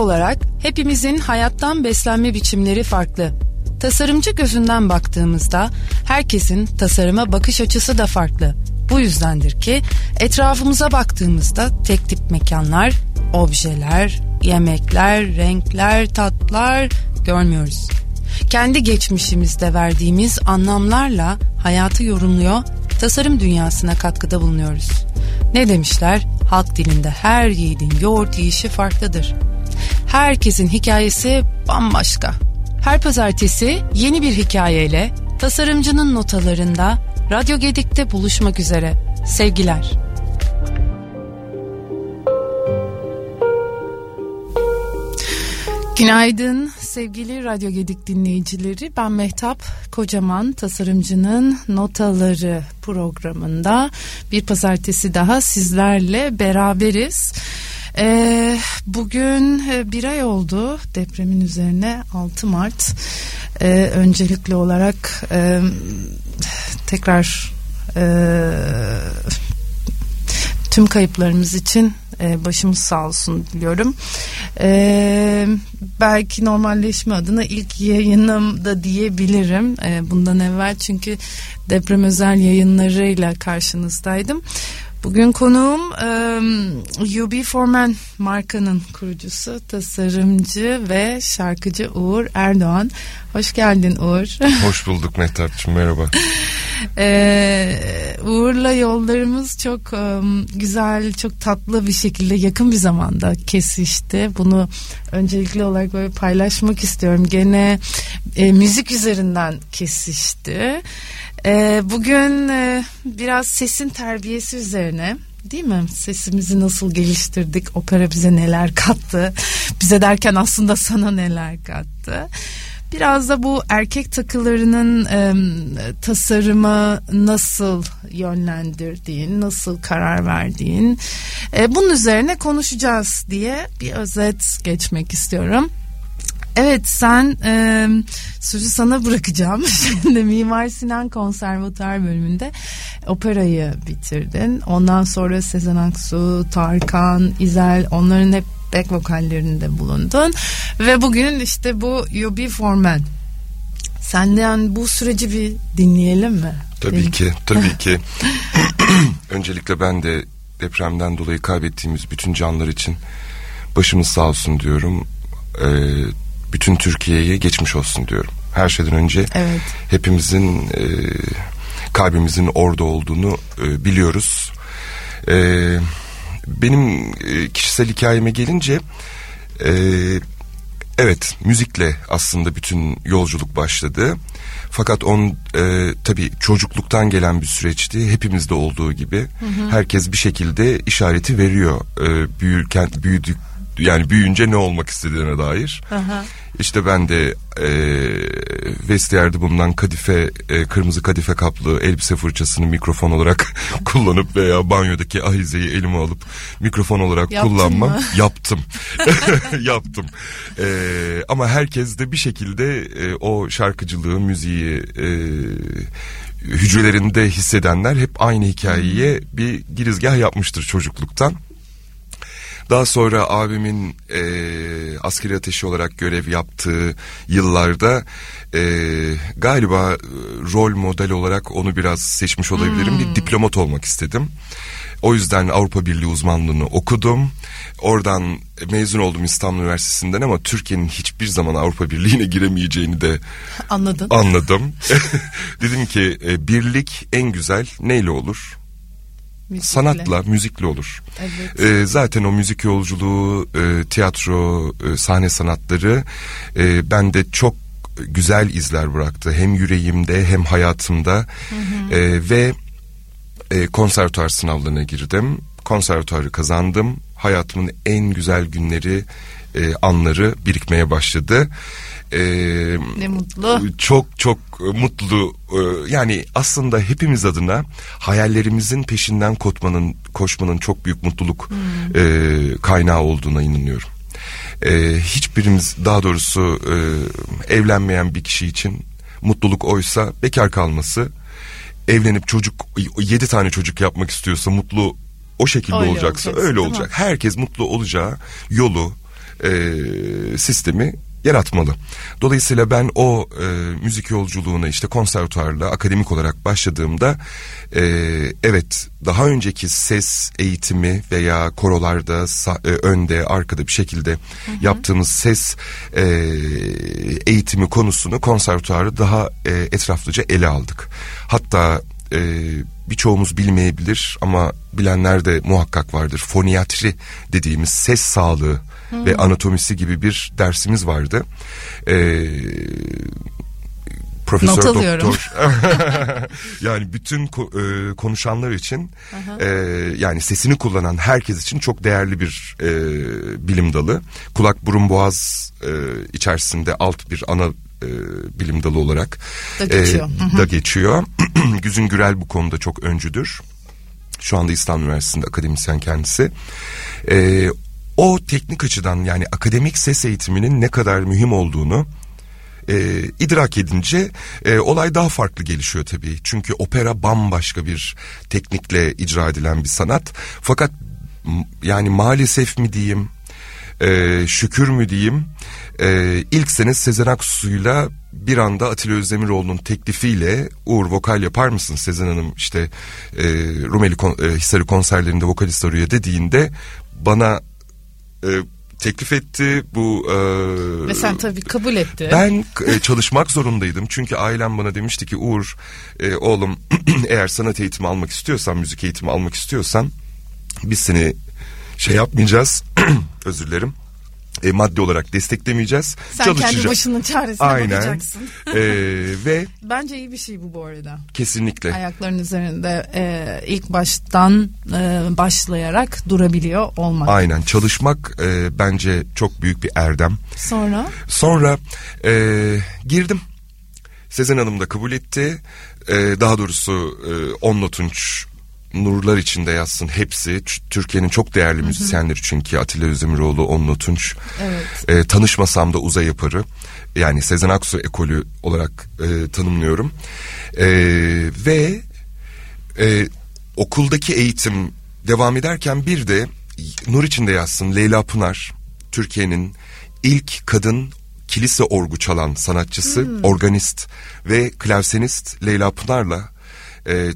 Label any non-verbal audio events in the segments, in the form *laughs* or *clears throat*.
olarak hepimizin hayattan beslenme biçimleri farklı. Tasarımcı gözünden baktığımızda herkesin tasarıma bakış açısı da farklı. Bu yüzdendir ki etrafımıza baktığımızda tek tip mekanlar, objeler, yemekler, renkler, tatlar görmüyoruz. Kendi geçmişimizde verdiğimiz anlamlarla hayatı yorumluyor, tasarım dünyasına katkıda bulunuyoruz. Ne demişler? Halk dilinde her yiğidin yoğurt yiyişi farklıdır. Herkesin hikayesi bambaşka. Her pazartesi yeni bir hikayeyle tasarımcının notalarında Radyo Gedik'te buluşmak üzere. Sevgiler. Günaydın sevgili Radyo Gedik dinleyicileri. Ben Mehtap Kocaman Tasarımcının Notaları programında bir pazartesi daha sizlerle beraberiz. Ee, bugün e, bir ay oldu depremin üzerine 6 Mart. Ee, öncelikli olarak e, tekrar e, tüm kayıplarımız için e, başımız sağ olsun diliyorum. E, belki normalleşme adına ilk yayınım da diyebilirim. E, bundan evvel çünkü deprem özel yayınlarıyla karşınızdaydım. Bugün konuğum um, UB Forman markanın kurucusu, tasarımcı ve şarkıcı Uğur Erdoğan. Hoş geldin Uğur. *laughs* Hoş bulduk Mehtapçığım merhaba. ee, Uğur'la yollarımız çok um, güzel, çok tatlı bir şekilde yakın bir zamanda kesişti. Bunu öncelikli olarak böyle paylaşmak istiyorum. Gene e, müzik üzerinden kesişti. E, bugün e, biraz sesin terbiyesi üzerine değil mi? Sesimizi nasıl geliştirdik? Opera bize neler kattı? Bize derken aslında sana neler kattı? Biraz da bu erkek takılarının e, tasarıma nasıl yönlendirdiğin, nasıl karar verdiğin e, bunun üzerine konuşacağız diye bir özet geçmek istiyorum. Evet sen e, sözü sana bırakacağım. *laughs* Şimdi Mimar Sinan Konservatuar bölümünde operayı bitirdin. Ondan sonra Sezen Aksu, Tarkan, İzel onların hep back vokallerinde bulundun. Ve bugün işte bu You Be For Men. Senden bu süreci bir dinleyelim mi? Tabii Değil ki, tabii ki. *laughs* *clears throat* Öncelikle ben de depremden dolayı kaybettiğimiz bütün canlar için başımız sağ olsun diyorum. Ee, bütün Türkiye'ye geçmiş olsun diyorum. Her şeyden önce evet. hepimizin e, kalbimizin orada olduğunu e, biliyoruz. E, benim e, kişisel hikayeme gelince e, evet müzikle aslında bütün yolculuk başladı. Fakat on e, tabii çocukluktan gelen bir süreçti. Hepimizde olduğu gibi hı hı. herkes bir şekilde işareti veriyor. E, büyürken büyüdük yani büyüyünce ne olmak istediğine dair. Aha. İşte ben de e, vestiyerde bulunan kadife, e, kırmızı kadife kaplı elbise fırçasını mikrofon olarak *laughs* kullanıp veya banyodaki ahizeyi elime alıp mikrofon olarak Yaptın kullanma mı? *laughs* yaptım. *laughs* yaptım. E, ama herkes de bir şekilde e, o şarkıcılığı, müziği e, hücrelerinde hissedenler hep aynı hikayeye bir girizgah yapmıştır çocukluktan. Daha sonra abimin e, askeri ateşi olarak görev yaptığı yıllarda e, galiba rol model olarak onu biraz seçmiş olabilirim. Hmm. Bir diplomat olmak istedim. O yüzden Avrupa Birliği uzmanlığını okudum. Oradan mezun oldum İstanbul Üniversitesi'nden ama Türkiye'nin hiçbir zaman Avrupa Birliği'ne giremeyeceğini de Anladın. anladım. *laughs* Dedim ki e, birlik en güzel neyle olur? Müzikle. sanatla, müzikle olur. Evet. E, zaten o müzik yolculuğu, e, tiyatro, e, sahne sanatları e, bende çok güzel izler bıraktı. Hem yüreğimde hem hayatımda hı hı. E, ve e, konservatuar sınavlarına girdim. Konservatuarı kazandım. Hayatımın en güzel günleri, e, anları birikmeye başladı. E, ne mutlu. Çok çok mutlu. E, yani aslında hepimiz adına hayallerimizin peşinden koşmanın, koşmanın çok büyük mutluluk hmm. e, kaynağı olduğuna inanıyorum. E, hiçbirimiz daha doğrusu e, evlenmeyen bir kişi için mutluluk oysa bekar kalması evlenip çocuk yedi tane çocuk yapmak istiyorsa mutlu o şekilde öyle olacaksa olacak, öyle olacak. Herkes mutlu olacağı yolu e, sistemi yaratmalı. Dolayısıyla ben o e, müzik yolculuğuna işte konservatuarla akademik olarak başladığımda e, evet daha önceki ses eğitimi veya korolarda e, önde arkada bir şekilde hı hı. yaptığımız ses e, eğitimi konusunu konservatuarı daha e, etraflıca ele aldık. Hatta e, birçoğumuz bilmeyebilir ama bilenler de muhakkak vardır. Foniyatri dediğimiz ses sağlığı hmm. ve anatomisi gibi bir dersimiz vardı. Ee, Profesör Not Doktor *laughs* yani bütün ko- e, konuşanlar için e, yani sesini kullanan herkes için çok değerli bir e, bilim dalı. Kulak burun boğaz e, içerisinde alt bir ana e, bilim dalı olarak da geçiyor. E, da geçiyor. *clears throat* Güzün Gürel bu konuda çok öncüdür. Şu anda İstanbul Üniversitesi'nde akademisyen kendisi. E, o teknik açıdan yani akademik ses eğitiminin ne kadar mühim olduğunu e, idrak edince e, olay daha farklı gelişiyor tabii. Çünkü opera bambaşka bir teknikle icra edilen bir sanat. Fakat yani maalesef mi diyeyim, e, şükür mü diyeyim, e, ilk sene Sezen Aksu'yla bir anda Atilla Özdemiroğlu'nun teklifiyle Uğur vokal yapar mısın? Sezen Hanım işte e, Rumeli kon, e, Hisarı konserlerinde vokalist arıyor dediğinde bana e, teklif etti. Bu e, ve sen tabii kabul etti. Ben e, çalışmak zorundaydım. Çünkü ailem bana demişti ki Uğur e, oğlum *clears throat* eğer sanat eğitimi almak istiyorsan müzik eğitimi almak istiyorsan biz seni şey yapmayacağız *clears throat* özür dilerim e, maddi olarak desteklemeyeceğiz. Sen çalışacağız. kendi başının çaresine Aynen. bakacaksın. e, ve bence iyi bir şey bu bu arada. Kesinlikle. Ayakların üzerinde e, ilk baştan e, başlayarak durabiliyor olmak. Aynen çalışmak e, bence çok büyük bir erdem. Sonra? Sonra e, girdim. Sezen Hanım da kabul etti. E, daha doğrusu e, On Notunç nurlar içinde yazsın hepsi. Türkiye'nin çok değerli müzisyenleri çünkü Atilla Özdemiroğlu, Onno Tunç. Evet. E, tanışmasam da Uzay Yaparı. Yani Sezen Aksu ekolü olarak e, tanımlıyorum. E, ve e, okuldaki eğitim devam ederken bir de nur içinde yazsın Leyla Pınar. Türkiye'nin ilk kadın kilise orgu çalan sanatçısı, hmm. organist ve klavsenist Leyla Pınar'la e,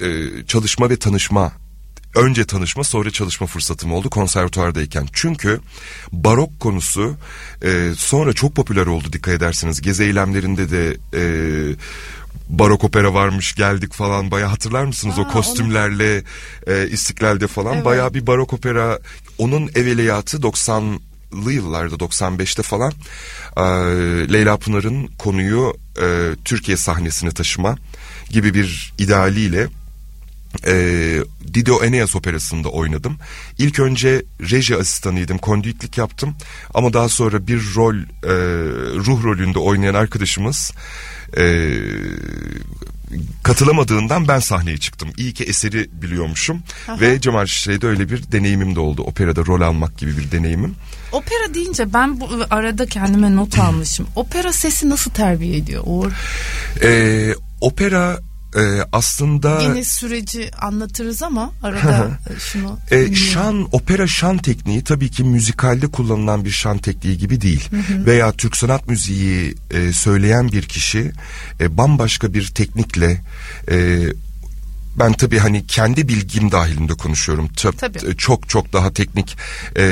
e, çalışma ve tanışma önce tanışma sonra çalışma fırsatım oldu konservatuardayken. Çünkü barok konusu e, sonra çok popüler oldu dikkat ederseniz. Gezi eylemlerinde de e, barok opera varmış geldik falan baya hatırlar mısınız Aa, o kostümlerle onu... e, istiklalde falan evet. baya bir barok opera onun evveliyatı 90'lı yıllarda 95'te falan e, Leyla Pınar'ın konuyu e, Türkiye sahnesine taşıma gibi bir idealiyle e, Dido Eneas operasında oynadım. İlk önce reji asistanıydım, kondüitlik yaptım. Ama daha sonra bir rol, e, ruh rolünde oynayan arkadaşımız e, katılamadığından ben sahneye çıktım. İyi ki eseri biliyormuşum. Aha. Ve Cemal Şişre'de öyle bir deneyimim de oldu. Operada rol almak gibi bir deneyimim. Opera deyince ben bu arada kendime not almışım. Opera sesi nasıl terbiye ediyor Uğur? Ee, opera e, aslında yine süreci anlatırız ama arada şunu e, şan opera şan tekniği tabii ki müzikalde kullanılan bir şan tekniği gibi değil. Veya Türk sanat müziği e, söyleyen bir kişi e, bambaşka bir teknikle e, ben tabii hani kendi bilgim dahilinde konuşuyorum. tabii. E, çok çok daha teknik e,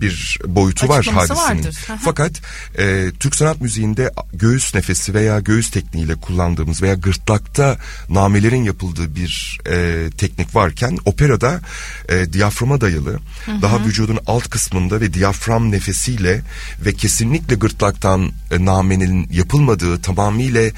bir boyutu var hadisenin. Fakat e, Türk sanat müziğinde göğüs nefesi veya göğüs tekniğiyle kullandığımız veya gırtlakta namelerin yapıldığı bir e, teknik varken operada e, diyaframa dayalı hı hı. daha vücudun alt kısmında ve diyafram nefesiyle ve kesinlikle gırtlaktan e, namenin yapılmadığı tamamıyla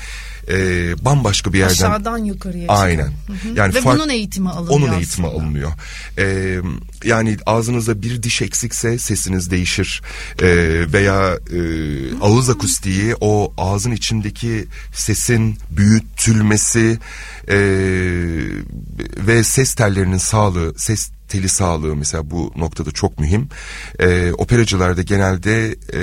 e, bambaşka bir yerden aşağıdan yukarıya aynen hı hı. yani ve fark, bunun eğitimi alınıyor onun eğitimi aslında. alınıyor e, yani ağzınızda bir diş eksikse sesiniz değişir e, veya e, ağız akustiği o ağzın içindeki sesin büyütülmesi e, ve ses tellerinin sağlığı ses teli sağlığı mesela bu noktada çok mühim. E, operacılarda genelde e,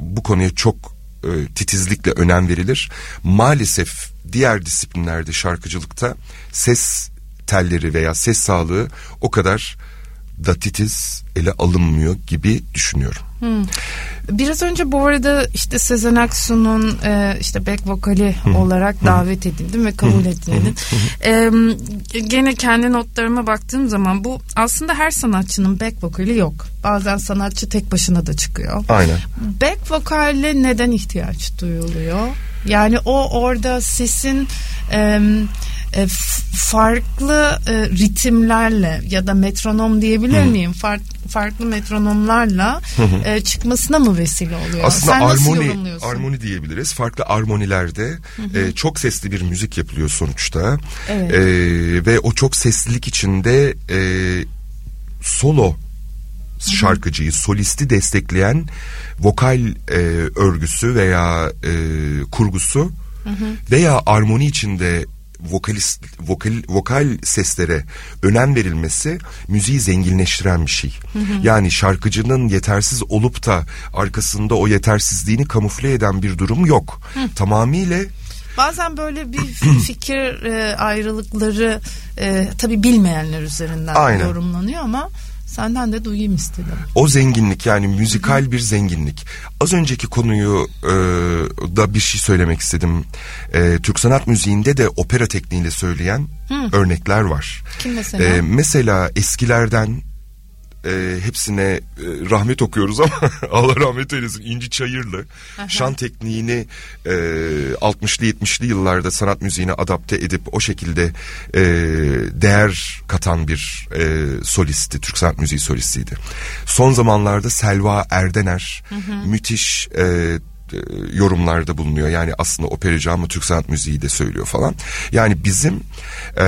bu konuya çok e, titizlikle önem verilir. Maalesef diğer disiplinlerde şarkıcılıkta ses telleri veya ses sağlığı o kadar da titiz ele alınmıyor gibi düşünüyorum. Hmm. Biraz önce bu arada işte Sezen Aksu'nun e, işte back vokali Hı. olarak Hı. davet edildim ve kabul edildim. E, gene kendi notlarıma baktığım zaman bu aslında her sanatçının back vokali yok. Bazen sanatçı tek başına da çıkıyor. Aynen. Back vokale neden ihtiyaç duyuluyor? Yani o orada sesin e, e, farklı e, ritimlerle ya da metronom diyebilir miyim? Fark, farklı metronomlarla e, çıkmasına mı vesile oluyor? Aslında Sen armoni armoni diyebiliriz. Farklı armonilerde e, çok sesli bir müzik yapılıyor sonuçta. Evet. E, ve o çok seslilik içinde e, solo şarkıcıyı, solisti destekleyen vokal e, örgüsü veya e, kurgusu hı hı. veya armoni içinde vokalist vokal vokal seslere önem verilmesi müziği zenginleştiren bir şey. Hı hı. Yani şarkıcının yetersiz olup da arkasında o yetersizliğini kamufle eden bir durum yok. Hı. Tamamıyla Bazen böyle bir *clears throat* fikir e, ayrılıkları e, tabii bilmeyenler üzerinden Aynen. yorumlanıyor ama Senden de duyayım istedim. O zenginlik yani müzikal bir zenginlik. Az önceki konuyu e, da bir şey söylemek istedim. E, Türk sanat müziğinde de opera tekniğiyle söyleyen Hı. örnekler var. Kim mesela? E, mesela eskilerden e, hepsine e, rahmet okuyoruz ama *laughs* Allah rahmet eylesin İnci Çayırlı şan tekniğini e, 60'lı 70'li yıllarda sanat müziğine adapte edip o şekilde e, değer katan bir e, solisti Türk sanat müziği solistiydi. Son zamanlarda Selva Erdener hı hı. müthiş e, e yorumlarda bulunuyor. Yani aslında operacı ama Türk sanat müziği de söylüyor falan. Yani bizim e,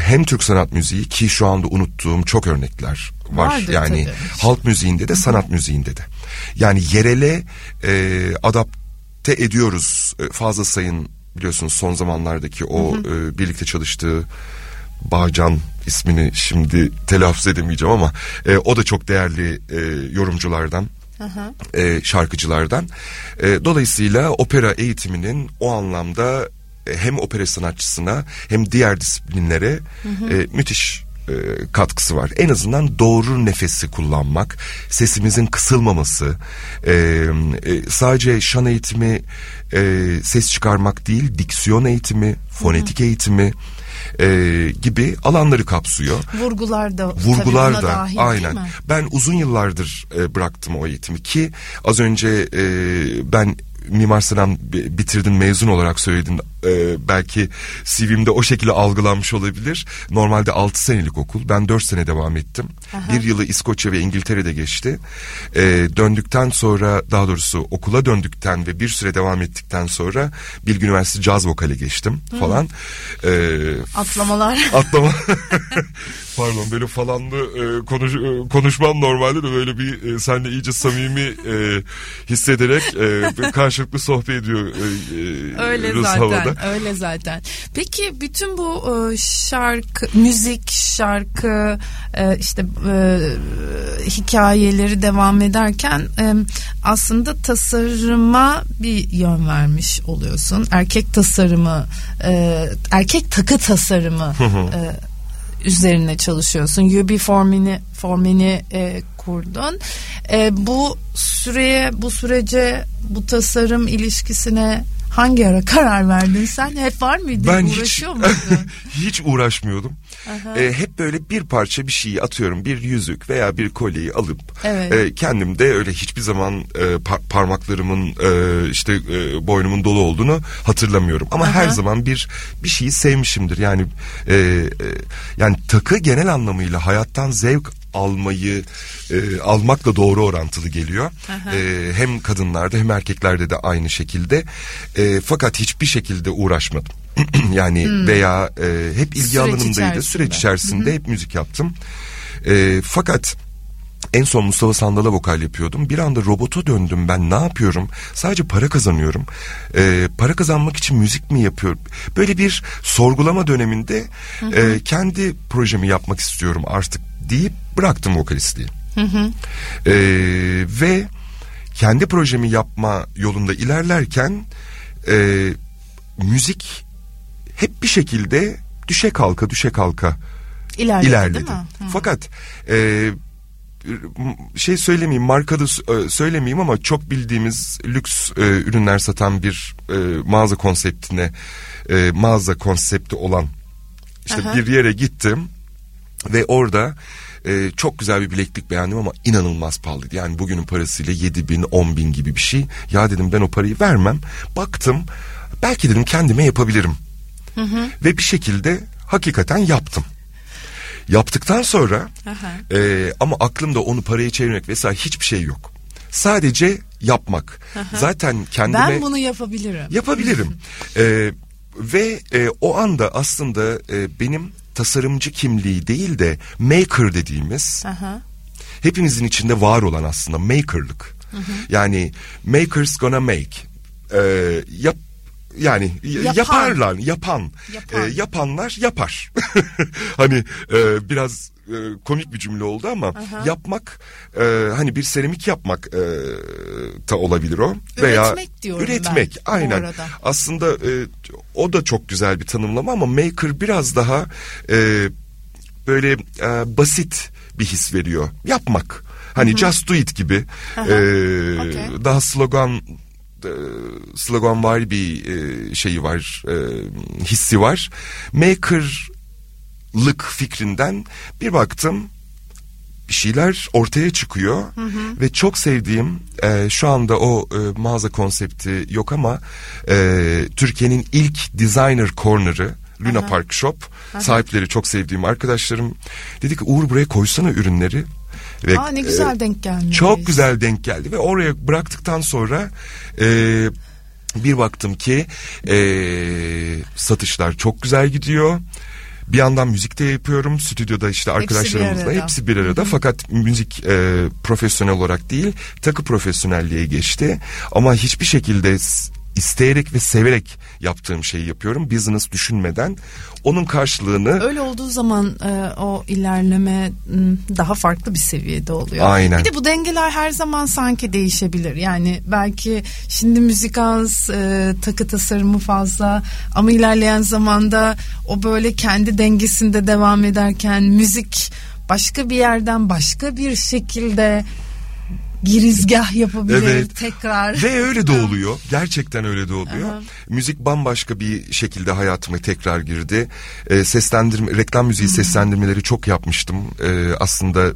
hem Türk sanat müziği ki şu anda unuttuğum çok örnekler var. Vardır yani tabii. halk müziğinde de sanat müziğinde de. Yani yerele e, adapte ediyoruz e, fazla sayın biliyorsunuz son zamanlardaki o hı hı. E, birlikte çalıştığı Bağcan ismini şimdi telaffuz edemeyeceğim ama e, o da çok değerli e, yorumculardan. E, şarkıcılardan. E, dolayısıyla opera eğitiminin o anlamda hem opera sanatçısına hem diğer disiplinlere hı hı. E, müthiş e, katkısı var. En azından doğru nefesi kullanmak, sesimizin kısılmaması, e, e, sadece şan eğitimi, e, ses çıkarmak değil, diksiyon eğitimi, fonetik Hı-hı. eğitimi e, gibi alanları kapsıyor. Vurgular da vurgular da dahil, aynen. Ben uzun yıllardır e, bıraktım o eğitimi ki az önce e, ben Mimar Sinan bitirdin mezun olarak söyledin. Ee, belki CV'mde o şekilde algılanmış olabilir. Normalde 6 senelik okul. Ben 4 sene devam ettim. Aha. Bir yılı İskoçya ve İngiltere'de geçti. Ee, döndükten sonra daha doğrusu okula döndükten ve bir süre devam ettikten sonra Bilgi Üniversitesi caz vokale geçtim Hı. falan. Ee, Atlamalar. *laughs* Atlama. *laughs* Pardon böyle falanlı e, konuş, e, konuşmam normalde de böyle bir e, seninle iyice samimi e, hissederek e, karşılıklı sohbet ediyor e, e öyle zaten havada. *laughs* öyle zaten. Peki bütün bu e, şarkı müzik şarkı e, işte e, hikayeleri devam ederken aslında tasarıma bir yön vermiş oluyorsun. Erkek tasarımı erkek takı tasarımı üzerine çalışıyorsun. UB formini formini e, kurdun. E, bu süreye, bu sürece, bu tasarım ilişkisine hangi ara karar verdin sen? Hep var mıydı? Ben Uğraşıyor *laughs* hiç, hiç uğraşmıyordum. E, hep böyle bir parça bir şeyi atıyorum. Bir yüzük veya bir kolyeyi alıp evet. e, kendim de öyle hiçbir zaman e, par parmaklarımın e, işte e, boynumun dolu olduğunu hatırlamıyorum. Ama Aha. her zaman bir bir şeyi sevmişimdir. Yani e, e, yani takı genel anlamıyla hayattan zevk almayı e, almakla doğru orantılı geliyor. E, hem kadınlarda hem erkeklerde de aynı şekilde. E, fakat hiçbir şekilde uğraşmadım. *clears throat* yani hmm. veya e, hep ilgi süreç alanımdaydı. Içerisinde. Süreç içerisinde Hı-hı. hep müzik yaptım. E, fakat en son Mustafa Sandal'a vokal yapıyordum. Bir anda robota döndüm ben ne yapıyorum? Sadece para kazanıyorum. Ee, para kazanmak için müzik mi yapıyorum? Böyle bir sorgulama döneminde e, kendi projemi yapmak istiyorum artık deyip bıraktım vokalistliği. Hı hı. Ee, ve kendi projemi yapma yolunda ilerlerken e, müzik hep bir şekilde düşe kalka düşe kalka İlerledi, ilerledi. Fakat e, şey söylemeyeyim markada e, söylemeyeyim ama çok bildiğimiz lüks e, ürünler satan bir e, mağaza konseptine e, mağaza konsepti olan işte Aha. bir yere gittim ve orada e, çok güzel bir bileklik beğendim ama inanılmaz pahalıydı. Yani bugünün parasıyla 7 bin 10 bin gibi bir şey. Ya dedim ben o parayı vermem. Baktım belki dedim kendime yapabilirim. Ve bir şekilde hakikaten yaptım. Yaptıktan sonra Aha. e, ama aklımda onu paraya çevirmek vesaire hiçbir şey yok. Sadece yapmak. Zaten kendime Ben bunu yapabilirim. yapabilirim. *laughs* E, ve e, o anda aslında e, benim tasarımcı kimliği değil de maker dediğimiz Aha. hepimizin içinde var olan aslında makerlık. Yani makers gonna make. E, yap yani Yapan. yaparlar, yapan, Yapan. E, yapanlar yapar. *laughs* hani e, biraz e, komik bir cümle oldu ama yapmak e, hani bir seramik yapmak e, da olabilir o veya Üretmek diyorum ben üretmek bu aynen. Aslında e, o da çok güzel bir tanımlama ama maker biraz daha e, böyle e, basit bir his veriyor. Yapmak. Hani just do it gibi. E, Okey. Daha slogan e, slogan var bir e, şeyi var e, hissi var. Makerlık fikrinden bir baktım bir şeyler ortaya çıkıyor. Ve çok sevdiğim e, şu anda o e, mağaza konsepti yok ama e, Türkiye'nin ilk designer corner'ı Luna Park Shop. Sahipleri çok sevdiğim arkadaşlarım. Dedi ki Uğur buraya koysana ürünleri ve Aa ne güzel e, denk gelmiş. çok güzel denk geldi ve oraya bıraktıktan sonra e, bir baktım ki e, satışlar çok güzel gidiyor. Bir yandan müzik de yapıyorum. Stüdyoda işte bir arkadaşlarımızla arada. hepsi bir arada. Fakat müzik e, profesyonel olarak değil, takı profesyonelliğe geçti. Ama hiçbir şekilde isteyerek ve severek yaptığım şeyi yapıyorum. Business düşünmeden. Onun karşılığını Öyle olduğu zaman e, o ilerleme m, daha farklı bir seviyede oluyor. Aynen. Bir de bu dengeler her zaman sanki değişebilir. Yani belki şimdi müzik az, e, takı tasarımı fazla ama ilerleyen zamanda o böyle kendi dengesinde devam ederken müzik başka bir yerden başka bir şekilde girizgah yapabilir Evet. tekrar. Ve öyle *laughs* de oluyor. Gerçekten öyle de oluyor. Aha. Müzik bambaşka bir şekilde hayatıma tekrar girdi. Ee, seslendirme, reklam müziği seslendirmeleri çok yapmıştım. Ee, aslında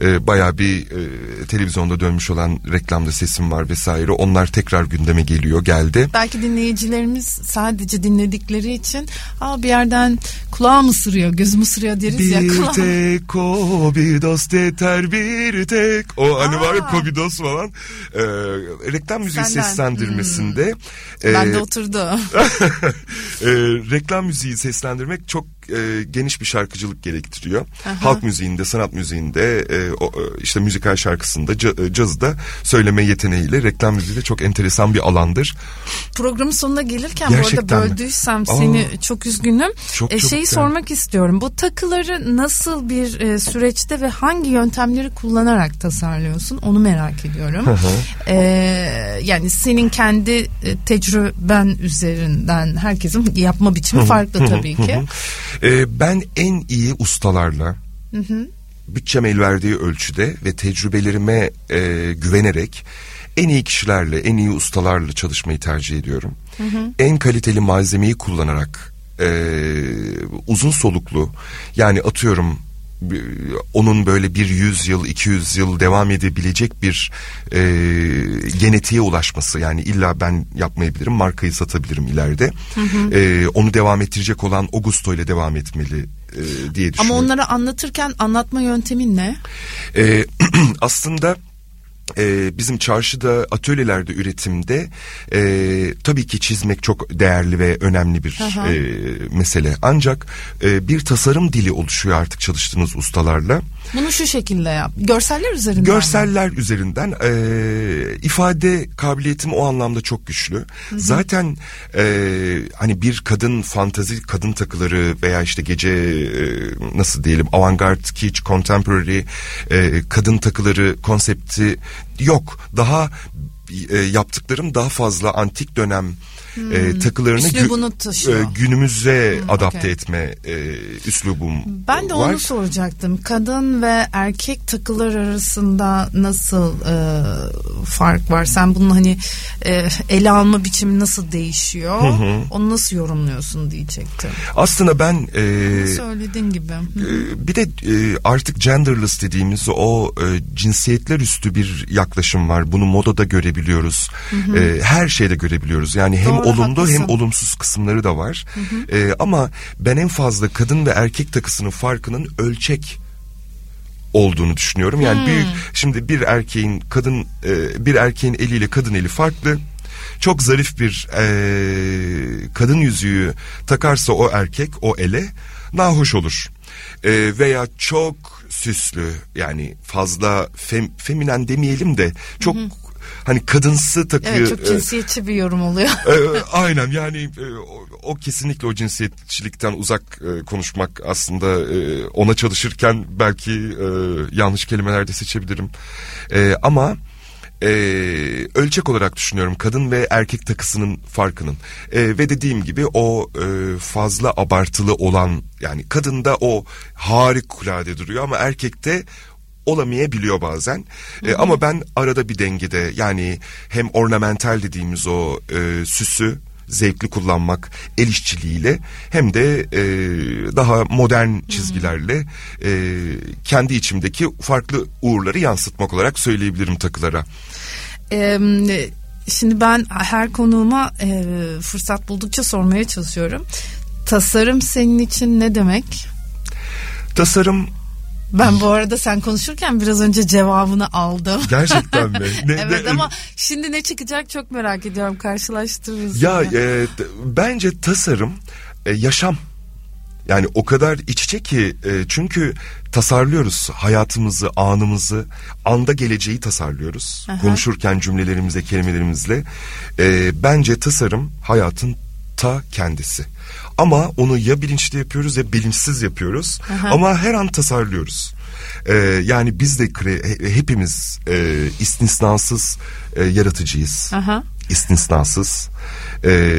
e, bayağı bir e, televizyonda dönmüş olan reklamda sesim var vesaire. Onlar tekrar gündeme geliyor, geldi. Belki dinleyicilerimiz sadece dinledikleri için Aa, bir yerden kulağım ısırıyor, gözüm ısırıyor deriz ya. Bir tek o bir dost yeter bir tek. O hani var ya Aa. Kobidos falan. Ee, reklam müziği Senden. seslendirmesinde. Ben e, de oturdu. *laughs* e, reklam müziği seslendirmek çok e, geniş bir şarkıcılık gerektiriyor. Aha. Halk müziğinde, sanat müziğinde, e, o, e, işte müzikal şarkısında, e, cazda söyleme yeteneğiyle reklam müziği de çok enteresan bir alandır. Programın sonuna gelirken bu Gerçekten arada mi? böldüysem Aa. seni çok üzgünüm. Çok E, çok şeyi yani. sormak istiyorum. Bu takıları nasıl bir e, süreçte ve hangi yöntemleri kullanarak tasarlıyorsun? Onu merak ediyorum. E, yani senin kendi e, tecrüben üzerinden herkesin yapma biçimi farklı tabii ki. E, ben en iyi ustalarla bütçem el verdiği ölçüde ve tecrübelerime e, güvenerek en iyi kişilerle, en iyi ustalarla çalışmayı tercih ediyorum. En kaliteli malzemeyi kullanarak e, uzun soluklu yani atıyorum onun böyle bir 100 yıl 200 yıl devam edebilecek bir e, genetiğe ulaşması yani illa ben yapmayabilirim markayı satabilirim ileride E, onu devam ettirecek olan Augusto ile devam etmeli e, diye düşünüyorum. Ama onlara anlatırken anlatma yöntemin ne? Ee, *clears throat* aslında e, bizim çarşıda atölyelerde üretimde e, tabii ki çizmek çok değerli ve önemli bir Aha. e, mesele. Ancak e, bir tasarım dili oluşuyor artık çalıştığınız ustalarla. Bunu şu şekilde yap. Görseller üzerinden. mi? Görseller üzerinden e, ifade kabiliyetim o anlamda çok güçlü. Zaten e, hani bir kadın fantazi kadın takıları veya işte gece e, nasıl diyelim avantgard, kitsch, contemporary e, kadın takıları konsepti yok. Daha e, yaptıklarım daha fazla antik dönem hmm. e, takılarını gü- e, günümüze hmm, adapte okay. etme e, üslubum Ben de var. onu soracaktım. Kadın ve erkek takılar arasında nasıl e, fark var? Sen bunun hani e, ele alma biçimi nasıl değişiyor? Hı hı. Onu nasıl yorumluyorsun diyecektim. Aslında ben e, söylediğin gibi. E, bir de e, artık genderless dediğimiz o e, cinsiyetler üstü bir yaklaşım var. Bunu modada görebiliyoruz. Hı hı. E, her şeyde görebiliyoruz. Yani hem Doğru, olumlu haklısın. hem olumsuz kısımları da var. Hı hı. E, ama ben en fazla kadın ve erkek takısının farkının ölçek olduğunu düşünüyorum. Yani hmm. büyük şimdi bir erkeğin kadın e, bir erkeğin eliyle kadın eli farklı. Çok zarif bir e, kadın yüzüğü takarsa o erkek o ele nahoş olur. E, veya çok süslü yani fazla fem, feminen demeyelim de çok hı hı hani kadınsı takıyor. Evet çok cinsiyetçi bir yorum oluyor. *laughs* e, aynen yani e, o, o kesinlikle o cinsiyetçilikten uzak e, konuşmak aslında e, ona çalışırken belki e, yanlış kelimeler de seçebilirim. E, ama e, ölçek olarak düşünüyorum kadın ve erkek takısının farkının e, ve dediğim gibi o e, fazla abartılı olan yani kadında o harikulade duruyor ama erkekte olamayabiliyor bazen. E, ama ben arada bir dengede yani hem ornamental dediğimiz o e, süsü zevkli kullanmak el işçiliğiyle hem de e, daha modern çizgilerle e, kendi içimdeki farklı uğurları yansıtmak olarak söyleyebilirim takılara. Ee, şimdi ben her konuğuma e, fırsat buldukça sormaya çalışıyorum. Tasarım senin için ne demek? Tasarım ben bu arada sen konuşurken biraz önce cevabını aldım. Gerçekten mi? *laughs* Ne, evet ne, ama şimdi ne çıkacak çok merak ediyorum. Karşılaştırırız. Ya e, bence tasarım e, yaşam. Yani o kadar iç içe ki e, çünkü tasarlıyoruz hayatımızı, anımızı, anda geleceği tasarlıyoruz. Aha. Konuşurken cümlelerimizle, kelimelerimizle. E, bence tasarım hayatın ta kendisi. Ama onu ya bilinçli yapıyoruz ya bilinçsiz yapıyoruz. Aha. Ama her an tasarlıyoruz. Ee, yani biz de hepimiz e, istisnasız e, yaratıcıyız. Aha. İstisnasız. Ee,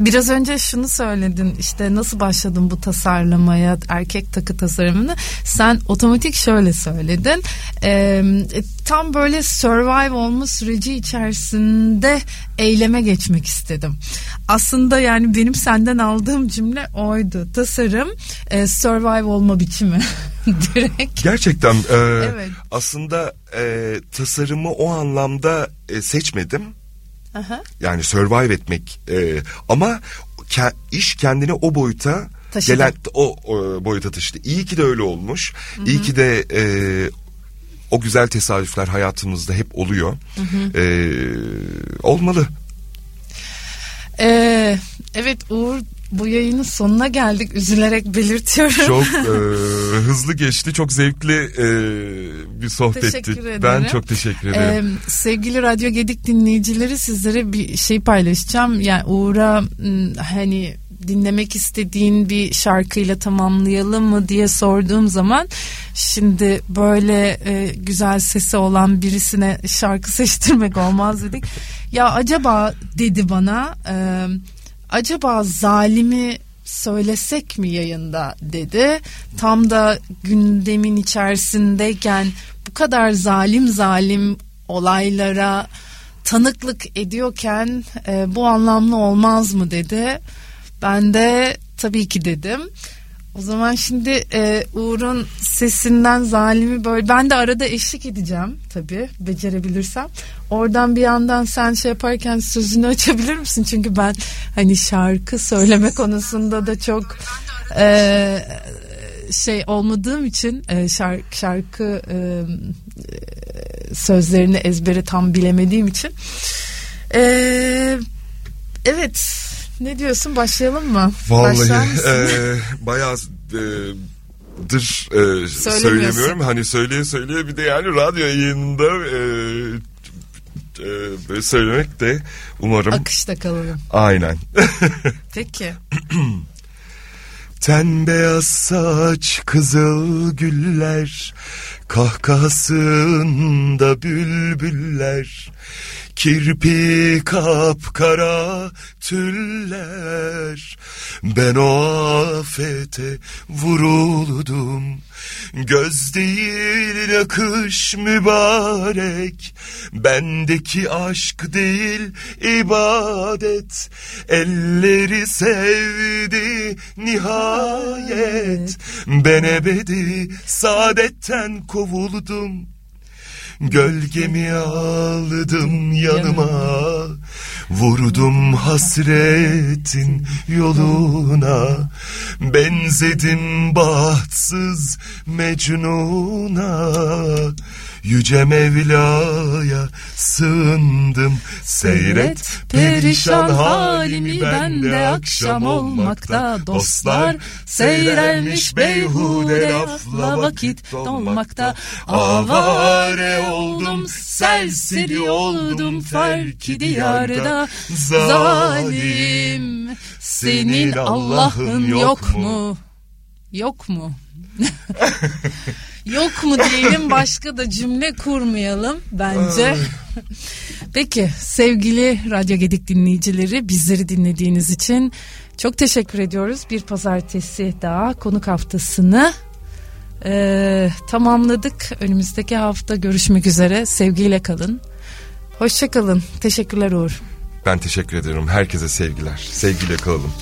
Biraz önce şunu söyledin işte nasıl başladın bu tasarlamaya erkek takı tasarımını? Sen otomatik şöyle söyledin ee, tam böyle survive olma süreci içerisinde eyleme geçmek istedim. Aslında yani benim senden aldığım cümle oydu. Tasarım e, survive olma biçimi *laughs* direkt. Gerçekten e, evet. aslında e, tasarımı o anlamda e, seçmedim Aha. Yani survive etmek e, ama ke, iş kendini o boyuta Taşıdı. gelen o, o boyuta taşıdı. İyi ki de öyle olmuş. Hı-hı. İyi ki de e, o güzel tesadüfler hayatımızda hep oluyor. Hı E, olmalı. Ee, evet Uğur bu yayının sonuna geldik. Üzülerek belirtiyorum. Çok *laughs* e, hızlı geçti. Çok zevkli e, bir sohbetti. Teşekkür ederim. Ben çok teşekkür ederim. Ee, sevgili Radyo Gedik dinleyicileri sizlere bir şey paylaşacağım. Yani Uğur'a hani dinlemek istediğin bir şarkıyla tamamlayalım mı diye sorduğum zaman şimdi böyle e, güzel sesi olan birisine şarkı seçtirmek olmaz dedik. Ya acaba dedi bana e, acaba zalimi söylesek mi yayında dedi. Tam da gündemin içerisindeyken bu kadar zalim zalim olaylara tanıklık ediyorken e, bu anlamlı olmaz mı dedi. Ben de tabii ki dedim. O zaman şimdi e, Uğur'un sesinden zalimi böyle ben de arada eşlik edeceğim tabii becerebilirsem. Oradan bir yandan sen şey yaparken sözünü açabilir misin? Çünkü ben hani şarkı söyleme konusunda da çok e, şey olmadığım için e, şarkı, şarkı e, sözlerini ezbere tam bilemediğim için. E, evet ne diyorsun başlayalım mı? Vallahi *laughs* e, bayağı e, dır e, söylemiyorum. Hani söyleye söyleye bir de yani radyo yayınında e, e, böyle söylemek de umarım. Akışta kalalım. Aynen. *laughs* Peki. Ten beyaz saç kızıl güller Kahkahasında bülbüller Kirpi kapkara tüller. Ben o afete vuruldum. Göz değil akış mübarek. Bendeki aşk değil ibadet. Elleri sevdi nihayet. Ben ebedi saadetten kovuldum Gölgemi aldım yanıma. Vurdum hasretin yoluna. Benzedim bahtsız Mecnun'a Yüce Mevla'ya sığındım. Seyret perişan halimi ben de akşam olmakta. Dostlar seyrelmiş beyhude lafla vakit dolmakta. Avare oldum serseri oldum farki diyarda. Zalim senin Allah'ın yok mu? Yok mu? *laughs* Yok mu diyelim *laughs* başka da cümle kurmayalım bence. *laughs* Peki sevgili Radyo Gedik dinleyicileri bizleri dinlediğiniz için çok teşekkür ediyoruz. Bir pazartesi daha konuk haftasını e, tamamladık. Önümüzdeki hafta görüşmek üzere. Sevgiyle kalın. Hoşçakalın. Teşekkürler Uğur. Ben teşekkür ederim. Herkese sevgiler. Sevgiyle kalalım.